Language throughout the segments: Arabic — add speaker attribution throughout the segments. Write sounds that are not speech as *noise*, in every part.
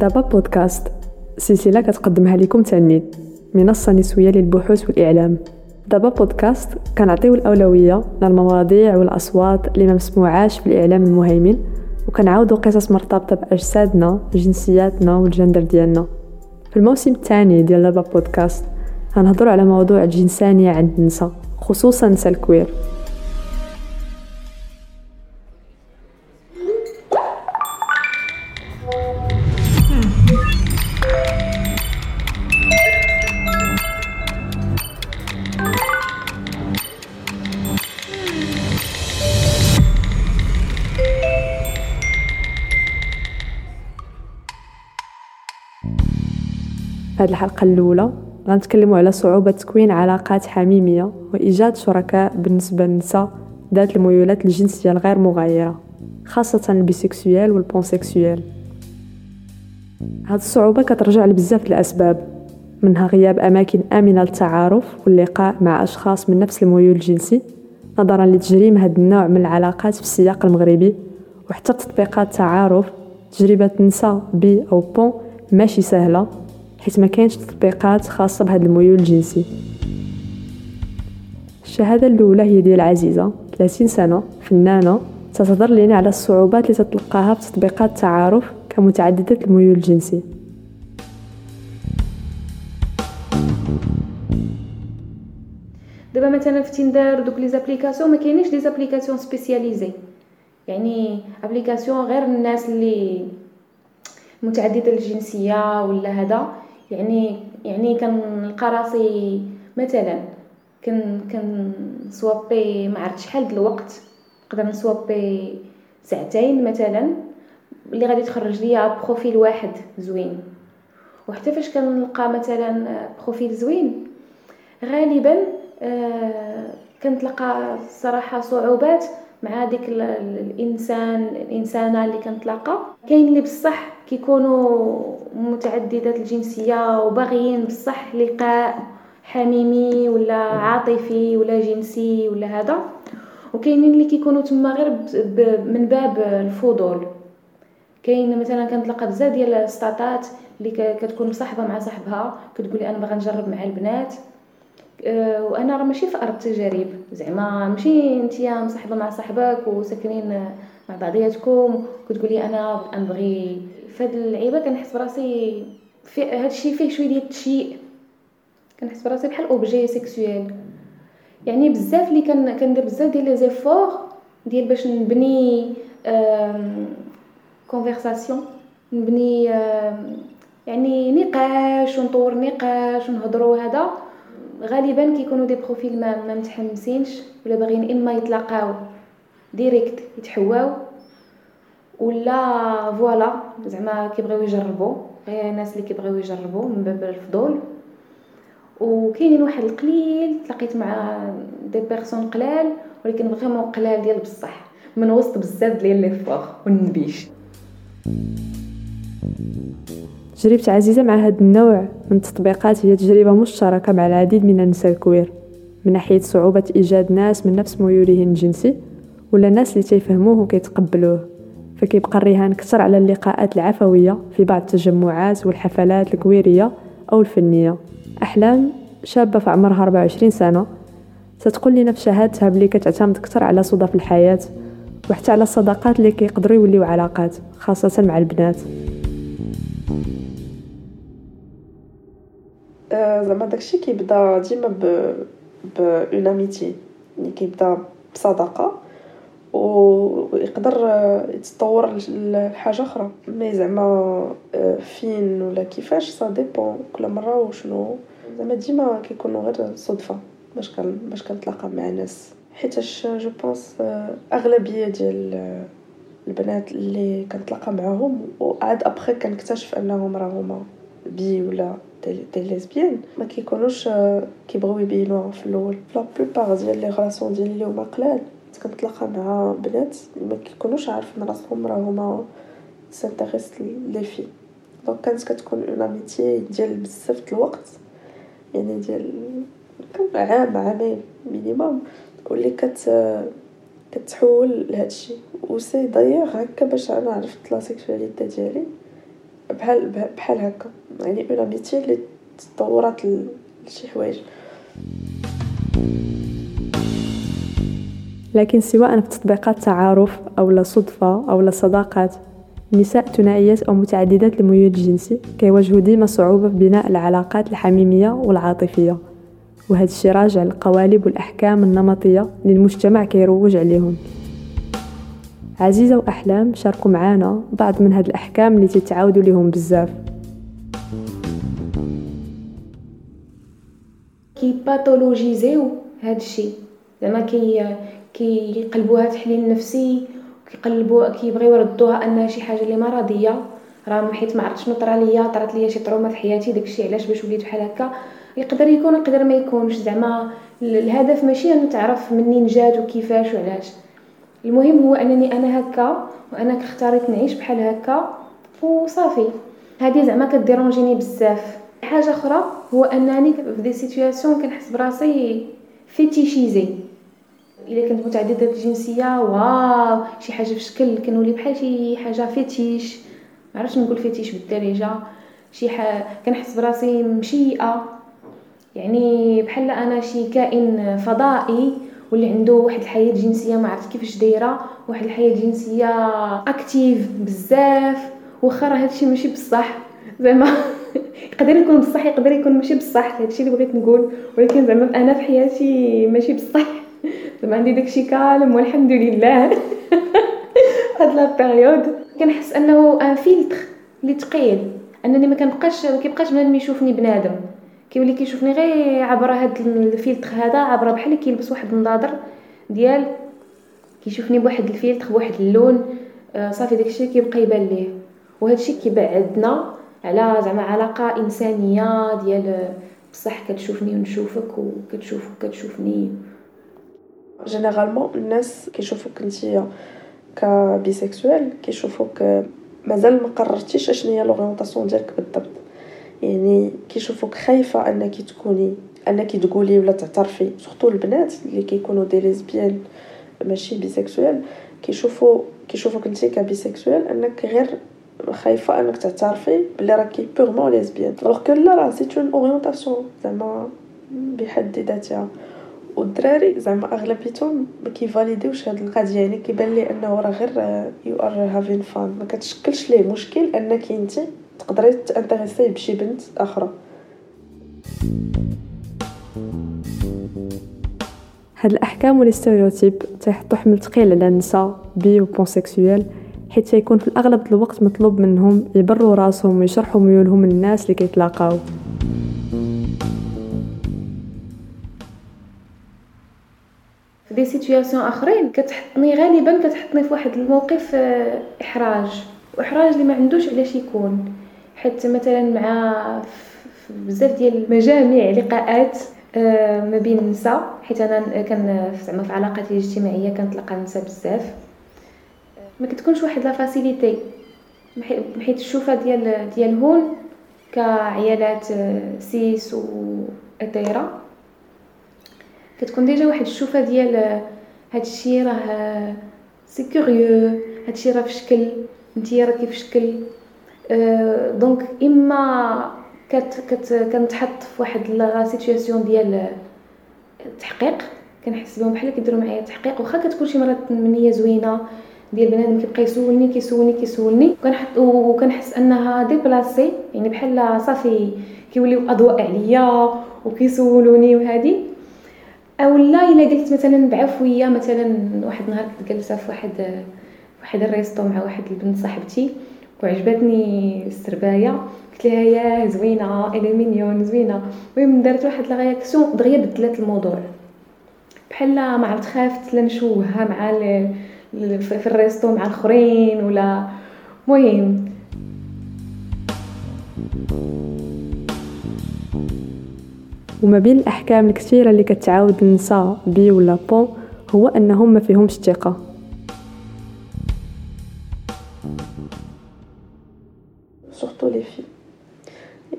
Speaker 1: دابا بودكاست. سلسلة كتقدمها لكم تانيد منصة نسوية للبحوث والإعلام. دابا بودكاست كنعطيو الأولوية للمواضيع والأصوات اللي ما مسموعاش في الإعلام المهيمن وكنعاودو قصص مرتبطة بأجسادنا جنسياتنا والجندر ديالنا. في الموسم الثاني ديال دابا بودكاست غنهضروا على موضوع الجنسانية عند النساء خصوصا نساء الكوير في هذه الحلقة الأولى. غنتكلموا على صعوبة تكوين علاقات حميمية وإيجاد شركاء بالنسبة للنساء ذات الميولات الجنسية الغير مغايرة خاصة ال bisexuelles وال pansexuelles هاد الصعوبة كترجع لبزاف الأسباب منها غياب أماكن آمنة للتعارف واللقاء مع أشخاص من نفس الميول الجنسي نظرا لتجريم هاد النوع من العلاقات في السياق المغربي وحتى تطبيقات التعارف تجربة نساء bi أو pan ماشي سهلة. حيت ما كاينش تطبيقات خاصة بهذا الميول الجنسي. الشهادة الأولى هي ديال عزيزة 30 سنة فنانة. تتهضر لنا على الصعوبات اللي تتلقاها في تطبيقات التعارف كمتعددة الميول الجنسي.
Speaker 2: دابا مثلا في Tinder donc les applications ما كاينينش les applications spécialisées. يعني applications غير الناس اللي متعددة الجنسية ولا هذا. يعني يعني كنلقى راسي مثلا كن كن swiper ما عرفت شحال د الوقت نقدر ن swiper ساعتين مثلا اللي غادي تخرج ليا profil واحد زوين. وحتى فاش كنلقى مثلا profil زوين غالبا آه كنتلقى صراحة صعوبات مع ديك الإنسان الإنسانة اللي كنتلاقى. كاين اللي بصح كيكونوا متعددات الجنسية وباغيين بصح لقاء حميمي ولا عاطفي ولا جنسي ولا هذا. وكاينين اللي كيكونوا تما غير من باب الفضول. كاين مثلا كنتلقى بزاف ديال الستاتات اللي كتكون مصاحبة مع صاحبها كتقولي أنا باغا نجرب مع البنات. أه وأنا راه ماشي في أرض تجارب. زعما ماشي نتيا مصاحبة مع صاحبك وساكنين مع بعضياتكم كتقولي أنا نبغي فهاد اللعيبة كنحس براسي في هادشي فيه شوية ديال التشييء. كنحس براسي بحال objet sexuel يعني بزاف اللي كان كندير بزاف ديال les efforts ديال باش نبني conversation نبني يعني نقاش ونطور نقاش ونهضروا هذا. غالبا كيكونوا des profils ما متحمسينش ولا باغيين إما يتلاقاو direct يتحواو ولا voilà زعما كيبغيو يجربوا غير الناس اللي كيبغيو يجربوا من باب الفضول. وكاينين واحد القليل تلاقيت مع des personnes قلال ولكن vraiment قلال ديال بصح من وسط بزاف ديال les فوغ والنبيش.
Speaker 1: تجربة عزيزة مع هذا النوع من التطبيقات هي تجربة مشتركة مع العديد من النساء الكوير من ناحية صعوبة إيجاد ناس من نفس ميولهم الجنسي ولا ناس اللي تيفهموه وكيتقبلوه. فكيبقى الرهان كثر على اللقاءات العفوية في بعض التجمعات والحفلات الكويرية أو الفنية. أحلام شابة في عمرها 24 سنة تتقول لنا في شهادتها بلي كتعتمد كثر على صدف الحياة وحتى على الصداقات اللي كيقدروا يوليو علاقات خاصة مع البنات.
Speaker 3: آه، زعما داكشي كيبدا ديما ب ب une amitié يعني كيبدا بصداقة. ويقدر يتطور لحاجة أخرى. mais زعما آه، فين ولا كيفاش ça dépend كل مرة وشنو. زعما ديما كيكونوا غير صدفة. باش كان باش كنتلاقى مع ناس. حيتاش je pense آه، أغلبية ديال البنات اللي كنتلاقى معاهم وعاد ابخي كنكتشف أنهم راهما bi ولا des lesbiennes ما كيكونوش كيبغيو يبينوها في الأول. la plupart ديال les relations ديالي اللي هما قلال. كنتلاقى مع بنات ما كيكونوش عارفين راسهم راه هما s'intéressent les filles. donc كانت كتكون une amitié ديال بزاف الوقت يعني ديال عام عامين minimum واللي كت كتحول لهادشي. و c'est d'ailleurs هكا باش أنا عرفت la sexualité ديالي بحال بحال هكا. يعني une amitié اللي تطورات لشي حوايج.
Speaker 1: لكن سواء في تطبيقات التعارف أو صدفة أو صداقات نساء ثنائيات أو متعددات الميول الجنسي كيواجهوا ديما صعوبة في بناء العلاقات الحميمية والعاطفية. وهذا الشيء راجع للقوالب والأحكام النمطية للمجتمع كيروج عليهم. عزيزة وأحلام شاركوا معانا بعض من هاد الأحكام اللي تتعاودوا لهم بزاف.
Speaker 2: كي pathologis يو هاد الشيء زعما كي كيقلبوها تحليل نفسي كيقلبوا كيبغيو يردوها أنها شي حاجة اللي مرضية. راه حيت ما عرفتش شنو طرا ليا طرات ليا شي trauma في حياتي داكشي علاش باش وليت بحال هكا. يقدر يكون يقدر ما يكونش. زعما الهدف ماشي انه تعرف منين جات وكيفاش وعلاش. المهم هو أنني أنا هكا وأنا اختاريت نعيش بحال هكا وصافي. هذه زعما ك dérange ني بزاف. حاجة أخرى هو أنني في des situations كنحس براسي fétichisée. إلا كنت متعددة الجنسية واو شي حاجة في شكل كنولي بحال شي حاجة fétiche. ما عرفتش نقول fétiche بالدارجة. شي ح... كنحس براسي مشيئة. يعني بحال أنا شي كائن فضائي واللي عنده واحد الحياة جنسية ما عرفت كيفاش دايرة واحد الحياة جنسية active بزاف. واخا راه هادشي ماشي بصح. زعما *laughs* يقدر يكون بصح يقدر يكون ماشي بصح. هادشي اللي بغيت نقول. ولكن زعما أنا في حياتي ماشي بصح. *laughs* زعما عندي داكشي calme والحمد لله. *laughs* هاد la période. كنحس أنه un filtre اللي ثقيل أنني ما كنبقاش ما كيبقاش بنادم يشوفني بنادم. كيولي كيشوفني غير عبر هاد الفيلتر هذا عبر بحال كيلبس واحد النظاظر ديال كيشوفني بواحد الفيلتر بواحد اللون. آه صافي داكشي كيبقى يبان ليه. وهذا الشيء كيبعدنا على زعما علاقة إنسانية ديال بصح كتشوفني ونشوفك وكتشوفك وكتشوفني
Speaker 3: généralement الناس كيشوفوك نتيا ك bisexuelle كيشوفوك مازال ما قررتيش اشنو هي l'orientation ديالك بالضبط يعني كيشوفوك خايفه انك تكوني انك تقولي ولا تعترفي surtout البنات اللي كيكونوا des lesbiennes ماشي bisexuelles كيشوفوا كيشوفوك انت ك bisexuelle انك غير خايفه انك تعترفي بلي راكي purement lesbienne que لا راه c'est une orientation زعما بحد ذاتها والدراري زعما أغلبيتهم ما كيفاليديوش هاد القضية يعني كيبان لي أنه راه غير you are having fun ما كتشكلش ليه. مشكل أنك أنت تقدري تانتريسي بشي بنت أخرى.
Speaker 1: هاد الأحكام وال stéréotypes تيحطوا حمل ثقيل على النساء bi و pansexuelles حيت تيكون في الأغلب الوقت مطلوب منهم يبروا راسهم ويشرحوا ميولهم للناس اللي كيتلاقاو.
Speaker 2: des situations آخرين. كتحطني غالبا كتحطني في واحد الموقف آه، إحراج. وإحراج اللي ما عندوش علاش يكون. حيت مثلا مع بزاف ديال المجامع لقاءات آه، ما بين النساء حيت أنا كان زعما في علاقاتي الاجتماعية كنتلاقى النساء بزاف. ما كتكونش واحد la facilité. حيت الشوفه ديال ديال هون كعيالات آه، cis و hétéro كتكون déjà واحد الشوفة ديال هاد الشيء راه c'est curieux هاد الشيء راه في شكل نتيا راكي في شكل. donc إما كت كت كنتحط في واحد la situation ديال التحقيق كنحس بهم بحال كيديروا معايا تحقيق. واخا كتكون شي مرات منية زوينة ديال بنادم كيبقى يسولني كيسولني كيسولني وكنحط وكنحس أنها déplacé يعني بحال صافي كيوليو أضواء عليا وكيسولوني وهذه أو لا إلا قلت مثلا بعفويه مثلا واحد النهار كنت جالسه في واحد واحد ال resto مع واحد البنت صاحبتي وعجبتني السرباية. قلت لها يا زوينة elle est mignonne زوينة. المهم درت واحد la réaction دغيا بدلت الموضوع. بحال ما عرفت خافت لا نشوهها مع في ال resto مع الأخرين ولا. مهم
Speaker 1: وما بين الأحكام الكثيرة اللي كتعاود النساء bi ولا pan هو أنهم ما فيهمش ثقة.
Speaker 3: surtout les filles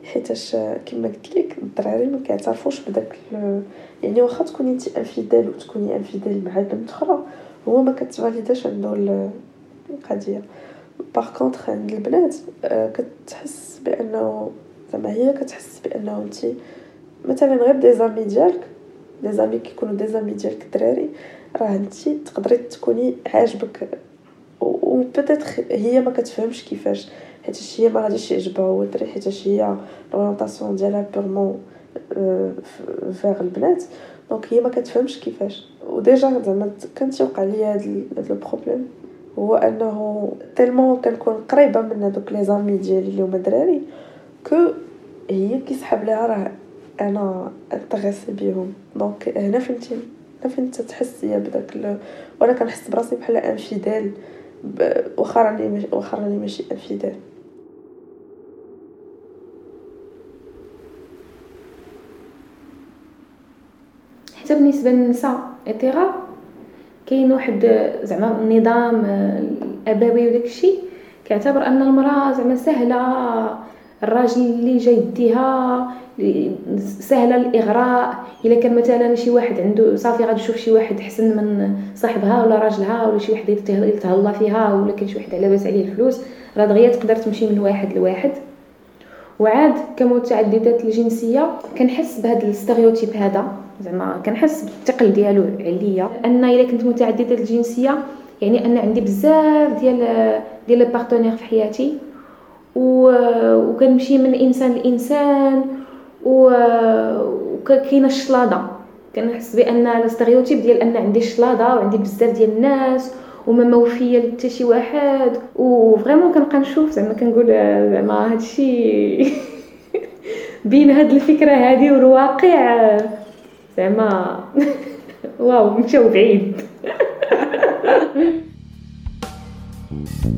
Speaker 3: حيتاش كما قلت لك الدراري ما كيعترفوش بداك يعني واخا تكوني انت infidèle وتكوني infidèle مع بنت أخرى هو ما كتفاليداش عنده القضية. par contre عند البنات آه، كتحس بأنه زعما هي كتحس بأنه انت مثلا غير des amis ديالك des amis كيكونوا des amis ديالك الدراري راه انت تقدري تكوني عاجبك. و peut-être هي ما كتفهمش كيفاش حيت هي ما غاديش يعجبها هو الدري حيت هي l'orientation ديالها purement vers البنات. donc هي ما كتفهمش كيفاش. و déjà زعما كان تيوقع لي هاد le problème هو أنه tellement كنكون قريبة من هذوك les amis ديالي اللي هما دراري que هي كيسحب ليها راه أنا intéressée بيهم. donc هنا فهمتي؟ هنا فين تحس هي بداك وأنا كنحس براسي بحال infidèle واخا راني واخا راني ماشي infidèle.
Speaker 2: حتى بالنسبة للنساء hétéro كاين واحد زعما النظام الأبوي وداك الشيء كيعتبر أن المرأة زعما سهلة الراجل اللي جاي يديها سهلة الإغراء. إلا كان مثلا شي واحد عنده صافي غادي يشوف شي واحد أحسن من صاحبها ولا راجلها ولا شي واحد يتهلا فيها ولا كاين شي واحد على باس عليه الفلوس راه دغيا تقدر تمشي من واحد لواحد. وعاد كمتعدده الجنسية كنحس بهذا ال stéréotype هذا. زعما كنحس بالثقل ديالو عليا. أن إلا كنت متعددة الجنسية يعني أن عندي بزاف ديال ديال لي في حياتي. وكنمشي من إنسان لإنسان وكاينه الشلاضة. كنحس بأن ال stéréotype ديال أن عندي شلاضة وعندي بزاف ديال الناس وما موفية لتا شي واحد. و vraiment كنبقى نشوف زعما كنقول زعما هادشي *laughs* بين هاد الفكرة هادي والواقع زعما *laughs* واو مشاو بعيد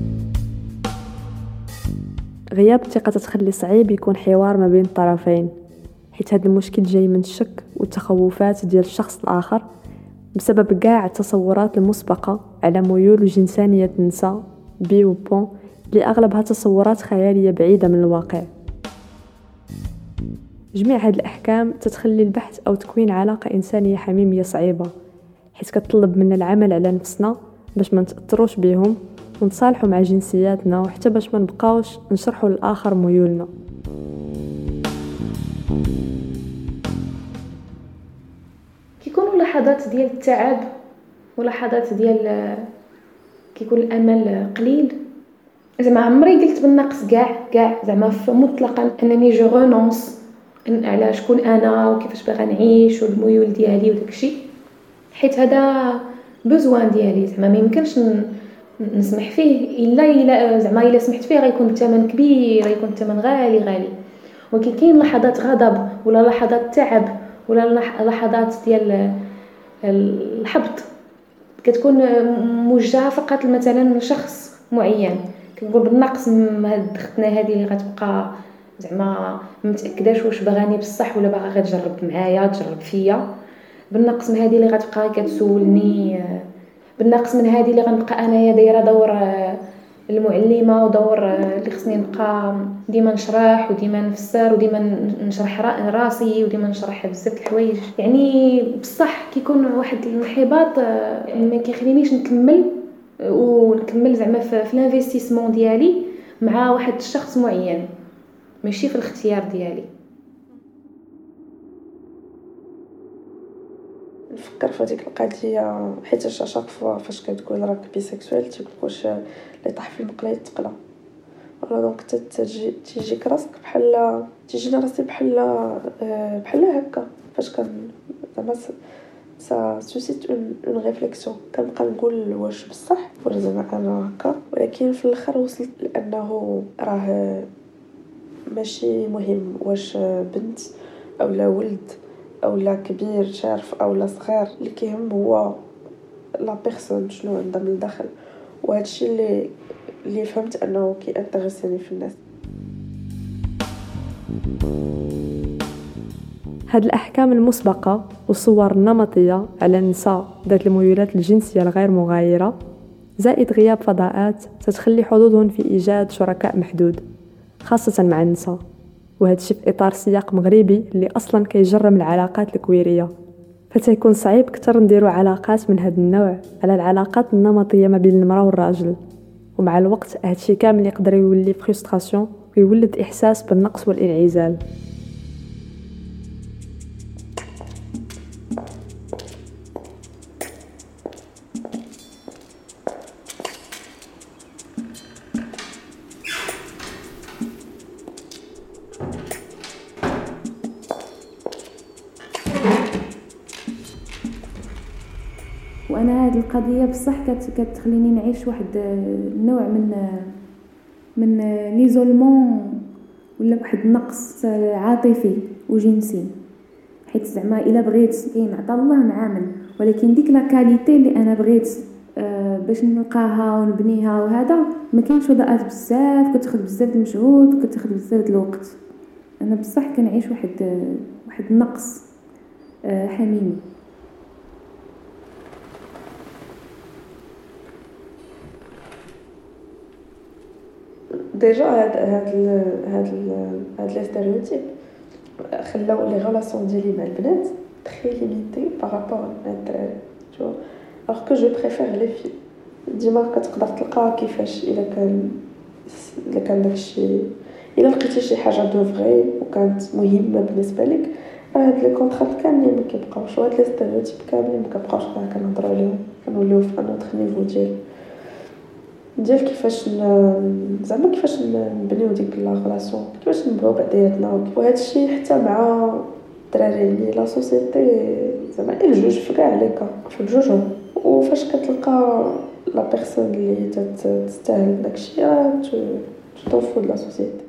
Speaker 2: *laughs*
Speaker 1: غياب الثقة تتخلي صعيب يكون حوار ما بين الطرفين حيت هذا المشكل جاي من الشك والتخوفات ديال الشخص الآخر بسبب كاع التصورات المسبقة على ميول وجنسانية النساء بي و بون اللي أغلبها تصورات خيالية بعيدة من الواقع. جميع هاد الأحكام تتخلي البحث أو تكوين علاقة إنسانية حميمية صعيبة حيث كتطلب منا العمل على نفسنا باش ما نتأثروش بهم ونتصالحوا مع جنسياتنا وحتى باش ما نبقاوش نشرحوا للآخر ميولنا.
Speaker 2: كيكونوا لحظات ديال التعب ولحظات ديال كيكون الأمل قليل. زعما عمري قلت بالنقص كاع كاع زعما مطلقا أنني je renonce على شكون أنا وكيفاش باغا نعيش والميول ديالي وداكشي. حيت هذا besoin ديالي. زعما ما يمكنش نسمح فيه. إلا إلا زعما إلا سمحت فيه غيكون الثمن كبير غيكون الثمن غالي غالي. ولكن كاين لحظات غضب ولا لحظات تعب ولا لحظات ديال الحبط كتكون موجهة فقط مثلا لشخص معين. كنقول بالنقص هاد اختنا هذه اللي غتبقى زعما متاكداش واش باغاني بصح ولا باغا غير تجرب معايا تجرب فيا. بالنقص من هذه اللي غتبقى كتسولني. بالنقص من هذه اللي غنبقى أنايا دايرة دور المعلمة ودور اللي خصني نبقى ديما نشرح وديما نفسر وديما نشرح راسي وديما نشرح بزاف الحوايج. يعني بصح كيكون واحد الانحباط ما كيخلينيش نكمل ونكمل زعما في ال investissement ديالي مع واحد الشخص معين ماشي في الاختيار ديالي.
Speaker 3: نفكر في هذيك القضية حيت chaque fois فاش كتقول راك bisexuelle تيقول واش اللي طاح في المقلة يتقلى. ولا donc تجي تيجيك راسك بحال تيجيني راسي بحال آه، بحال هكا. فاش كان زعما ça suscite une réflexion كنبقى نقول واش بصح ولا زعما أنا هكا. ولكن في الآخر وصلت لأنه راه ماشي مهم واش بنت أو لا ولد. أو لا كبير شارف أو لا صغير اللي كيهم هو la personne شنو عندها من الداخل. وهادشي اللي اللي فهمت أنه كي انتريسيني في الناس.
Speaker 1: هاد الأحكام المسبقة والصور النمطية على النساء ذات الميولات الجنسية الغير مغايرة زائد غياب فضاءات تتخلي حظوظهم في إيجاد شركاء محدود خاصة مع النساء. وهذا الشيء في إطار سياق مغربي اللي أصلا كيجرم العلاقات الكويرية. فتيكون صعيب كتر نديرو علاقات من هذا النوع على العلاقات النمطية ما بين المرأة والراجل. ومع الوقت هادشي كامل يقدر يولي فرستراسيون ويولد إحساس بالنقص
Speaker 2: والإنعزال. القضية بصح كتخليني نعيش واحد النوع من من l'isolement ولا واحد النقص عاطفي وجنسي. حيت زعما إلا بغيت كاين عطا الله معامل ولكن ديك la qualité اللي أنا بغيت آه، باش نلقاها ونبنيها وهذا ما كاينش وضعات بزاف. كتاخذ بزاف المجهود وكتاخذ بزاف الوقت. أنا بصح كنعيش واحد واحد النقص آه، حميمي.
Speaker 3: déjà هاد هاد هاد هاد les stéréotypes خلاو les relations ديالي مع البنات très limitées par rapport مع الدراري tout alors que je préfère les filles ديما كتقدر تلقى كيفاش الا كان الا كان داكشي الا لقيتي شي حاجة de vrai وكانت مهمه بالنسبة لك هاد لي كونترات كاملين ما كيبقاوش وهاد لي ستيريوتيب كاملين ما كنبقاوش كنهضروا عليهم كنوليو في ان اوتر نيفو ديال ديال كيفاش زعما كيفاش نبنيو ديك لا غلاسيون كيفاش نبغيو بعضياتنا وهذا الشيء حتى مع الدراري اللي لا سوسيتي زعما الجوج في كاع لي كا في بجوجهم وفاش كتلقى لا بيرسون اللي تستاهل داكشي راه توفو لا سوسيتي